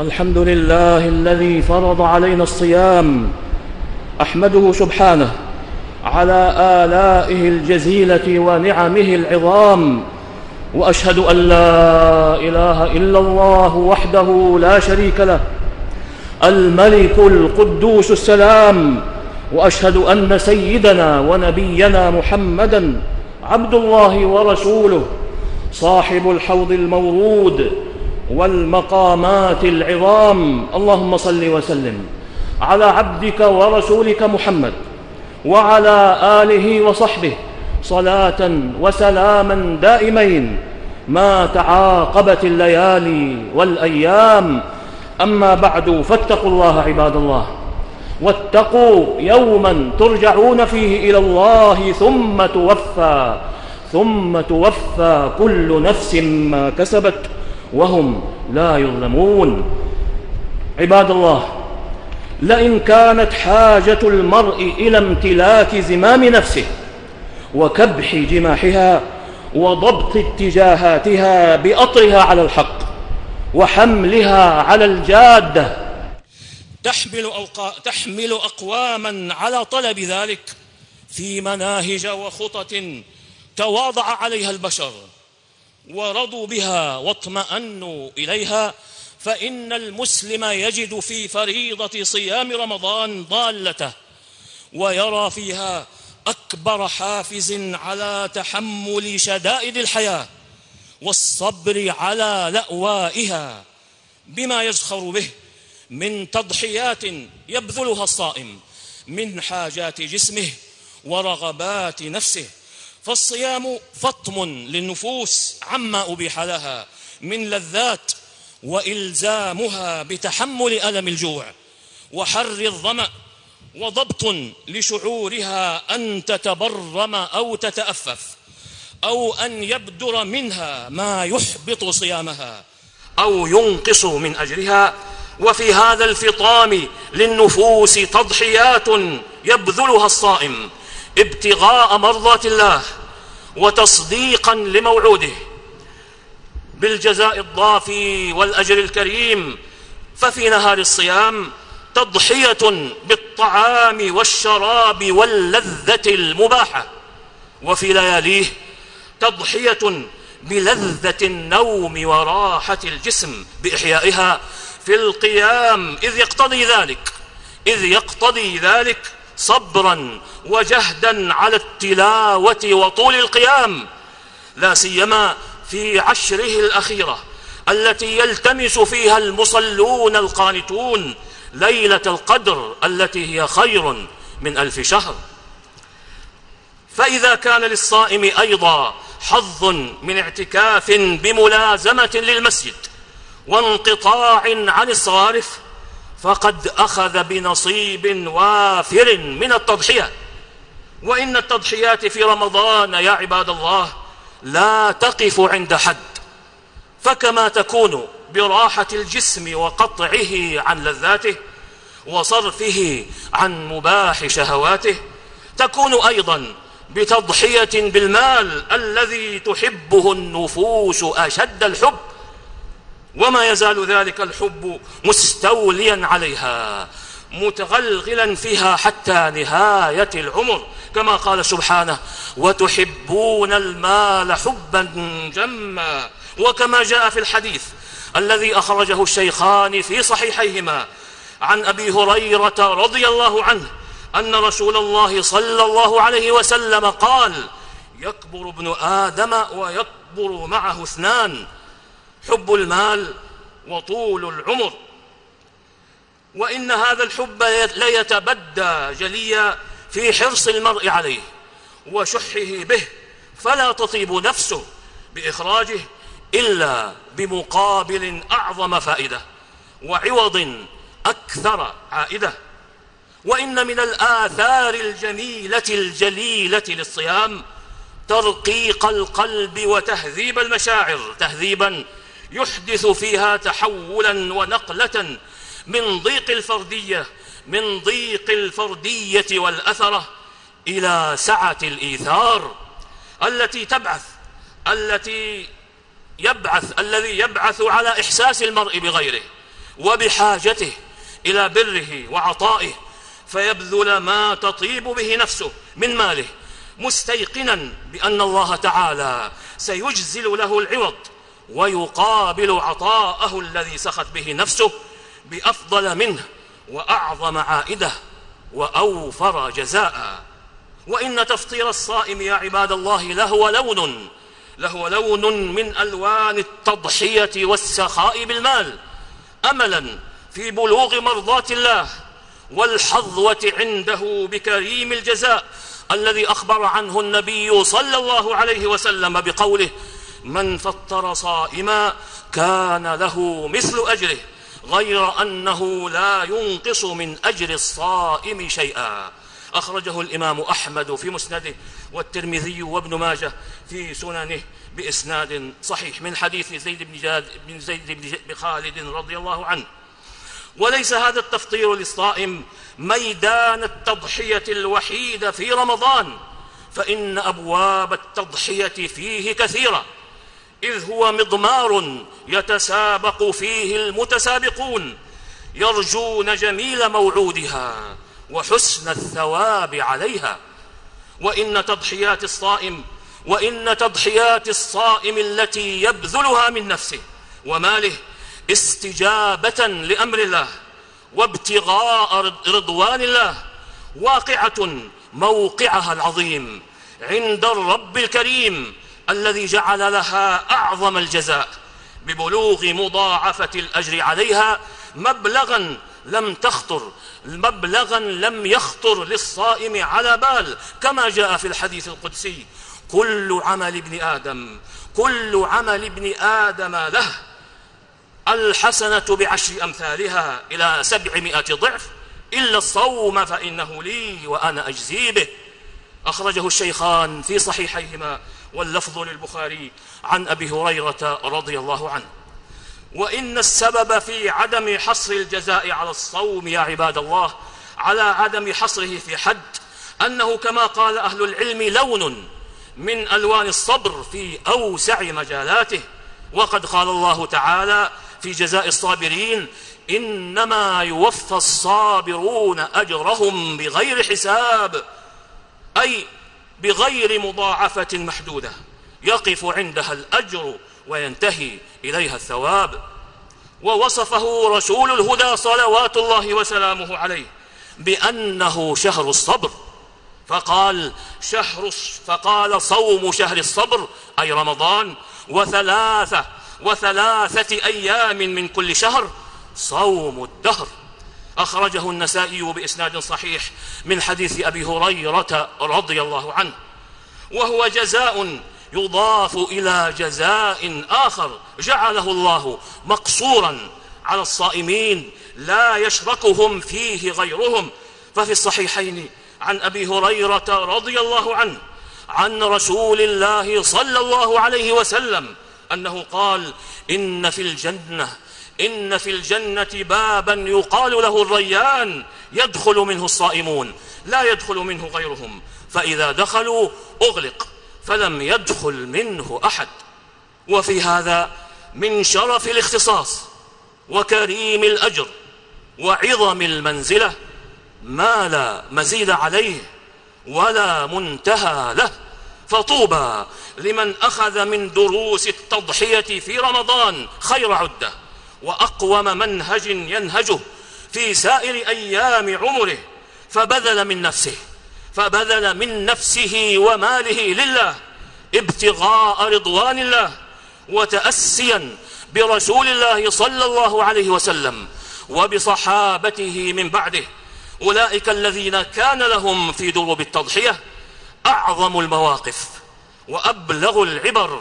الحمد لله الذي فرض علينا الصيام أحمده سبحانه على آلائه الجزيلة ونعمه العظام وأشهد أن لا إله إلا الله وحده لا شريك له الملك القدوس السلام وأشهد أن سيدنا ونبينا محمدا عبد الله ورسوله صاحب الحوض المورود والمقامات العظام. اللهم صل وسلم على عبدك ورسولك محمد وعلى آله وصحبه صلاة وسلاما دائمين. ما تعاقبت الليالي والأيام. أما بعد فاتقوا الله عباد الله. واتقوا يوما ترجعون فيه إلى الله ثم توفى. ثم توفى كل نفس ما كسبت. وهم لا يظلمون. عباد الله لئن كانت حاجة المرء إلى امتلاك زمام نفسه وكبح جماحها وضبط اتجاهاتها بأطرها على الحق وحملها على الجادة تحمل, أوقا تحمل أقواما على طلب ذلك في مناهج وخطط تواضع عليها البشر. ورضوا بها واطمأنوا إليها فإن المسلم يجد في فريضة صيام رمضان ضالته ويرى فيها أكبر حافز على تحمل شدائد الحياة والصبر على لأوائها بما يزخر به من تضحيات يبذلها الصائم من حاجات جسمه ورغبات نفسه. فالصيام فطم للنفوس عما أبيح لها من لذات وإلزامها بتحمل ألم الجوع وحر الظمأ وضبط لشعورها أن تتبرم أو تتأفف أو أن يبدر منها ما يحبط صيامها أو ينقص من أجرها وفي هذا الفطام للنفوس تضحيات يبذلها الصائم ابتغاء مرضات الله وتصديقا لموعوده بالجزاء الضافي والأجر الكريم ففي نهار الصيام تضحية بالطعام والشراب واللذة المباحة وفي لياليه تضحية بلذة النوم وراحة الجسم بإحيائها في القيام إذ يقتضي ذلك إذ يقتضي ذلك صبرا وجهدا على التلاوة وطول القيام لا سيما في عشره الأخيرة التي يلتمس فيها المصلون القانتون ليلة القدر التي هي خير من ألف شهر. فإذا كان للصائم أيضا حظ من اعتكاف بملازمة للمسجد وانقطاع عن الصوارف فقد أخذ بنصيب وافر من التضحية. وإن التضحيات في رمضان يا عباد الله لا تقف عند حد. فكما تكون براحة الجسم وقطعه عن لذاته وصرفه عن مباح شهواته تكون أيضا بتضحية بالمال الذي تحبه النفوس أشد الحب. وما يزال ذلك الحب مستوليا عليها متغلغلا فيها حتى نهاية العمر. كما قال سبحانه وتحبون المال حبا جما وكما جاء في الحديث الذي أخرجه الشيخان في صحيحيهما عن أبي هريرة رضي الله عنه أن رسول الله صلى الله عليه وسلم قال يكبر ابن آدم ويكبر معه اثنان حب المال وطول العمر. وإن هذا الحب ليتبدى جليا في حرص المرء عليه وشحه به فلا تطيب نفسه بإخراجه إلا بمقابل أعظم فائدة وعوض أكثر عائدة. وإن من الآثار الجميلة الجليلة للصيام ترقيق القلب وتهذيب المشاعر تهذيبا يحدث فيها تحولا ونقلة من ضيق الفردية من ضيق الفردية والأثرة إلى سعة الإيثار التي تبعث التي يبعث الذي يبعث على إحساس المرء بغيره وبحاجته إلى بره وعطائه فيبذل ما تطيب به نفسه من ماله مستيقنا بأن الله تعالى سيجزل له العوض ويقابل عطاءه الذي سخت به نفسه بأفضل منه وأعظم عائدة وأوفر جزاء. وإن تفطير الصائم يا عباد الله لهو لون لهو لون من ألوان التضحية والسخاء بالمال. أملا في بلوغ مرضات الله والحظوة عنده بكريم الجزاء الذي أخبر عنه النبي صلى الله عليه وسلم بقوله من فطر صائما كان له مثل أجره غير أنه لا ينقص من أجر الصائم شيئا. أخرجه الإمام أحمد في مسنده والترمذي وابن ماجه في سننه بإسناد صحيح من حديث زيد بن, جاد بن زيد بن خالد رضي الله عنه. وليس هذا التفطير للصائم ميدان التضحية الوحيد في رمضان فإن أبواب التضحية فيه كثيرة. إذ هو مضمار يتسابق فيه المتسابقون يرجون جميل موعودها وحسن الثواب عليها. وإن تضحيات الصائم وإن تضحيات الصائم التي يبذلها من نفسه وماله استجابة لأمر الله وابتغاء رضوان الله واقعة موقعها العظيم عند الرب الكريم. الذي جعل لها أعظم الجزاء ببلوغ مضاعفة الأجر عليها مبلغا لم تخطر مبلغا لم يخطر للصائم على بال كما جاء في الحديث القدسي كل عمل ابن آدم كل عمل ابن آدم له الحسنة بعشر أمثالها إلى سبعمائة ضعف إلا الصوم فإنه لي وأنا أجزي به. أخرجه الشيخان في صحيحيهما. واللفظ للبخاري عن أبي هريرة رضي الله عنه. وإن السبب في عدم حصر الجزاء على الصوم يا عباد الله على عدم حصره في حد أنه كما قال أهل العلم لون من ألوان الصبر في أوسع مجالاته. وقد قال الله تعالى في جزاء الصابرين إنما يوفى الصابرون أجرهم بغير حساب. أي بغير مضاعفة محدودة. يقف عندها الأجر وينتهي إليها الثواب. ووصفه رسول الهدى صلوات الله وسلامه عليه بأنه شهر الصبر. فقال شهر فقال صوم شهر الصبر أي رمضان وثلاثة وثلاثة أيام من كل شهر صوم الدهر. أخرجه النسائي بإسناد صحيح من حديث أبي هريرة رضي الله عنه وهو جزاء يضاف إلى جزاء آخر جعله الله مقصورا على الصائمين لا يشركهم فيه غيرهم. ففي الصحيحين عن أبي هريرة رضي الله عنه عن رسول الله صلى الله عليه وسلم أنه قال إن في الجنة إن في الجنة بابا يقال له الريان يدخل منه الصائمون لا يدخل منه غيرهم. فإذا دخلوا أغلق فلم يدخل منه أحد. وفي هذا من شرف الاختصاص وكريم الأجر وعظم المنزلة ما لا مزيد عليه ولا منتهى له. فطوبى لمن أخذ من دروس التضحية في رمضان خير عدة. وأقوم منهج ينهجه في سائر أيام عمره فبذل من نفسه فبذل من نفسه وماله لله ابتغاء رضوان الله وتأسيا برسول الله صلى الله عليه وسلم وبصحابته من بعده. أولئك الذين كان لهم في دروب التضحية أعظم المواقف وأبلغ العبر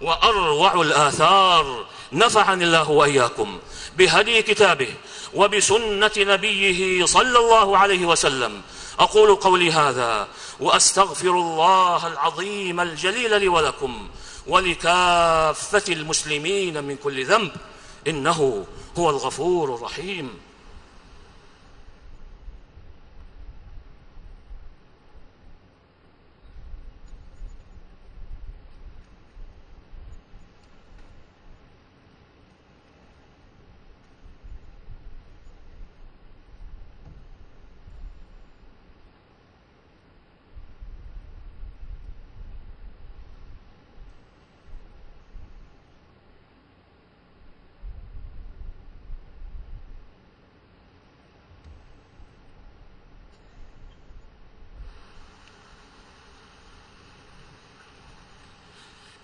وأروع الآثار نفعني الله وإياكم بهدي كتابه وبسنة نبيه صلى الله عليه وسلم. أقول قولي هذا وأستغفر الله العظيم الجليل لي ولكم ولكافة المسلمين من كل ذنب. إنه هو الغفور الرحيم.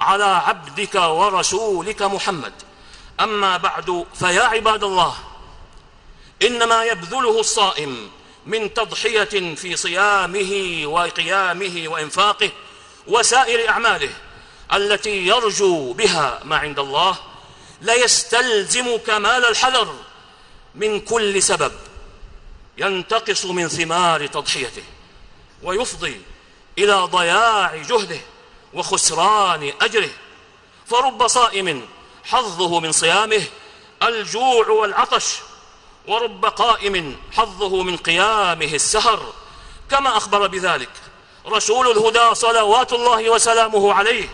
على عبدك ورسولك محمد. أما بعد فيا عباد الله إنما يبذله الصائم من تضحية في صيامه وقيامه وإنفاقه وسائر أعماله التي يرجو بها ما عند الله ليستلزم كمال الحذر من كل سبب ينتقص من ثمار تضحيته ويفضي إلى ضياع جهده. وخسران أجره. فرب صائم حظه من صيامه الجوع والعطش ورب قائم حظه من قيامه السهر. كما أخبر بذلك رسول الهدى صلوات الله وسلامه عليه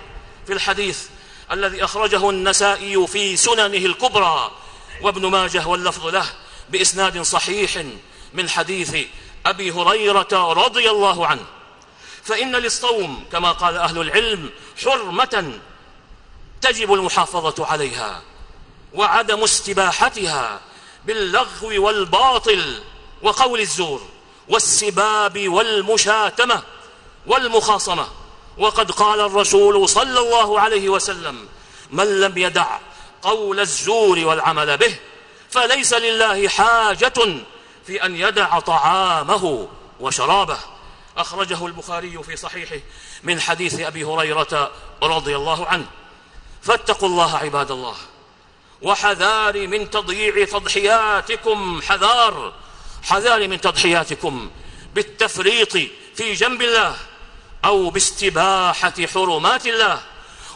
في الحديث الذي أخرجه النسائي في سننه الكبرى وابن ماجه واللفظ له بإسناد صحيح من حديث أبي هريرة رضي الله عنه. فإن للصوم كما قال أهل العلم حرمة تجب المحافظة عليها وعدم استباحتها باللغو والباطل وقول الزور والسباب والمشاتمة والمخاصمة. وقد قال الرسول صلى الله عليه وسلم من لم يدع قول الزور والعمل به فليس لله حاجة في أن يدع طعامه وشرابه. أخرجه البخاري في صحيحه من حديث أبي هريرة رضي الله عنه. فاتقوا الله عباد الله وحذار من تضييع تضحياتكم حذار حذار من تضحياتكم بالتفريط في جنب الله أو باستباحة حرمات الله.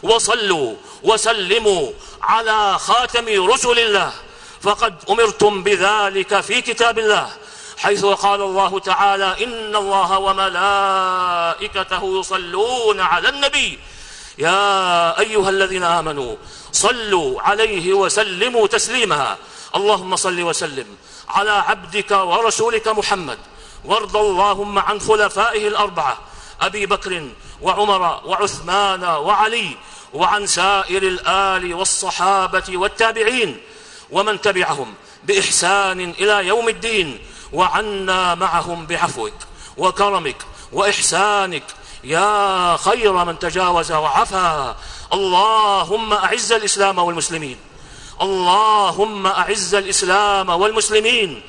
وصلوا وسلموا على خاتم رسل الله. فقد أمرتم بذلك في كتاب الله. حيث قال الله تعالى إن الله وملائكته يصلون على النبي. يا أيها الذين آمنوا صلوا عليه وسلموا تسليما. اللهم صل وسلم على عبدك ورسولك محمد. وارض اللهم عن خلفائه الأربعة. أبي بكر وعمر وعثمان وعلي وعن سائر الآل والصحابة والتابعين. ومن تبعهم بإحسان إلى يوم الدين. وعنا معهم بعفوك وكرمك وإحسانك. يا خير من تجاوز وعفا. اللهم أعز الإسلام والمسلمين. اللهم أعز الإسلام والمسلمين.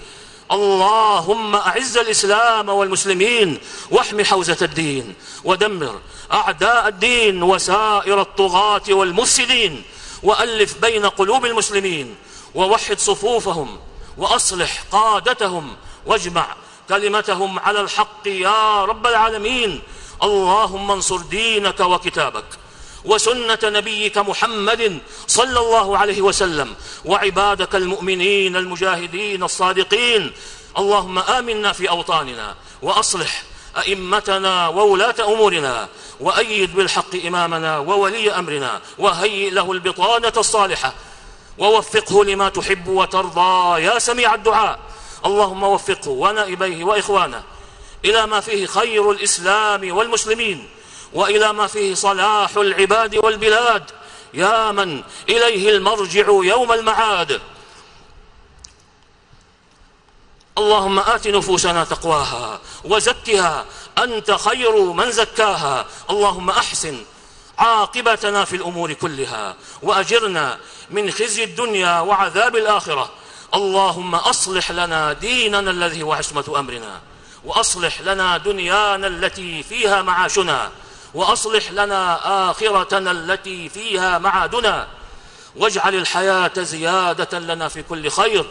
اللهم أعز الإسلام والمسلمين. واحم حوزة الدين. ودمر أعداء الدين وسائر الطغاة والمفسدين. وألف بين قلوب المسلمين. ووحد صفوفهم. وأصلح قادتهم. واجمع كلمتهم على الحق يا رب العالمين. اللهم انصر دينك وكتابك وسنة نبيك محمد صلى الله عليه وسلم وعبادك المؤمنين المجاهدين الصادقين. اللهم آمنا في أوطاننا وأصلح أئمتنا وولاة أمورنا وأيد بالحق إمامنا وولي أمرنا وهيئ له البطانة الصالحة ووفقه لما تحب وترضى. يا سميع الدعاء اللهم وفقه ونائبيه وإخوانه إلى ما فيه خير الإسلام والمسلمين وإلى ما فيه صلاح العباد والبلاد. يا من إليه المرجع يوم المعاد. اللهم آت نفوسنا تقواها وزكها. أنت خير من زكاها. اللهم أحسن عاقبتنا في الأمور كلها وأجرنا من خزي الدنيا وعذاب الآخرة. اللهم أصلح لنا ديننا الذي هو عصمة أمرنا وأصلح لنا دنيانا التي فيها معاشنا وأصلح لنا آخرتنا التي فيها معادنا. واجعل الحياة زيادة لنا في كل خير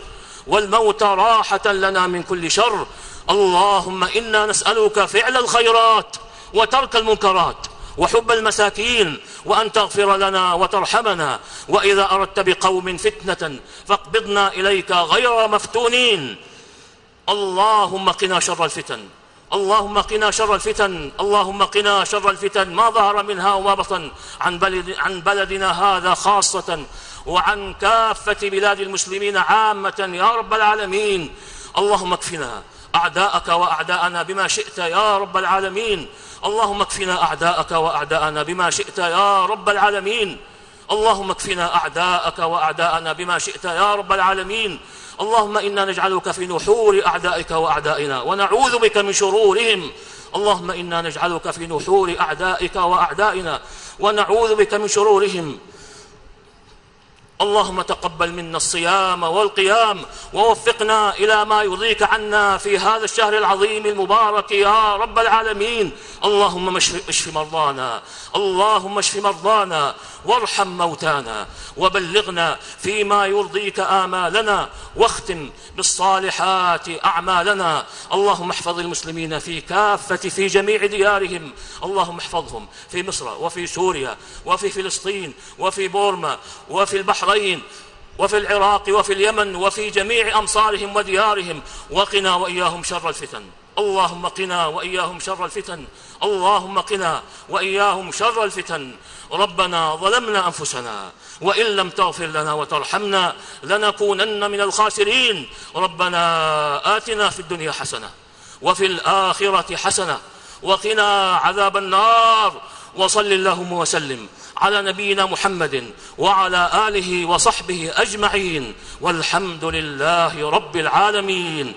والموت راحة لنا من كل شر. اللهم إنا نسألك فعل الخيرات وترك المنكرات وحب المساكين وأن تغفر لنا وترحمنا. وإذا أردت بقوم فتنة فاقبضنا إليك غير مفتونين. اللهم قنا شر الفتن. اللهم قنا شر الفتن. اللهم قنا شر الفتن. ما ظهر منها وما بطن. عن, بلد عن بلدنا هذا خاصة. وعن كافة بلاد المسلمين عامة. يا رب العالمين. اللهم اكفنا أعداءك وأعداءنا بما شئت يا رب العالمين. اللهم اكفنا أعداءك وأعداءنا بما شئت يا رب العالمين. اللهم اكفنا أعداءك وأعداءنا بما شئت يا رب العالمين. اللهم إنا نجعلك في نحور أعدائك وأعدائنا ونعوذ بك من شرورهم. اللهم إنا نجعلك في نحور أعدائك وأعدائنا ونعوذ بك من شرورهم. اللهم تقبل منا الصيام والقيام ووفقنا إلى ما يرضيك عنا في هذا الشهر العظيم المبارك يا رب العالمين. اللهم اشف مرضانا. اللهم اشف مرضانا. وارحم موتانا. وبلغنا فيما يرضيك آمالنا. واختم بالصالحات أعمالنا. اللهم احفظ المسلمين في كافة في جميع ديارهم. اللهم احفظهم في مصر وفي سوريا وفي فلسطين وفي بورما وفي البحرين وفي العراق وفي اليمن وفي جميع أمصارهم وديارهم وقنا وإياهم شر الفتن. اللهم قنا وإياهم شر الفتن. اللهم قنا وإياهم شر الفتن. ربنا ظلمنا أنفسنا وإن لم تغفر لنا وترحمنا لنكونن من الخاسرين. ربنا آتنا في الدنيا حسنة وفي الآخرة حسنة وقنا عذاب النار. وصل اللهم وسلم على نبينا محمد وعلى آله وصحبه أجمعين والحمد لله رب العالمين.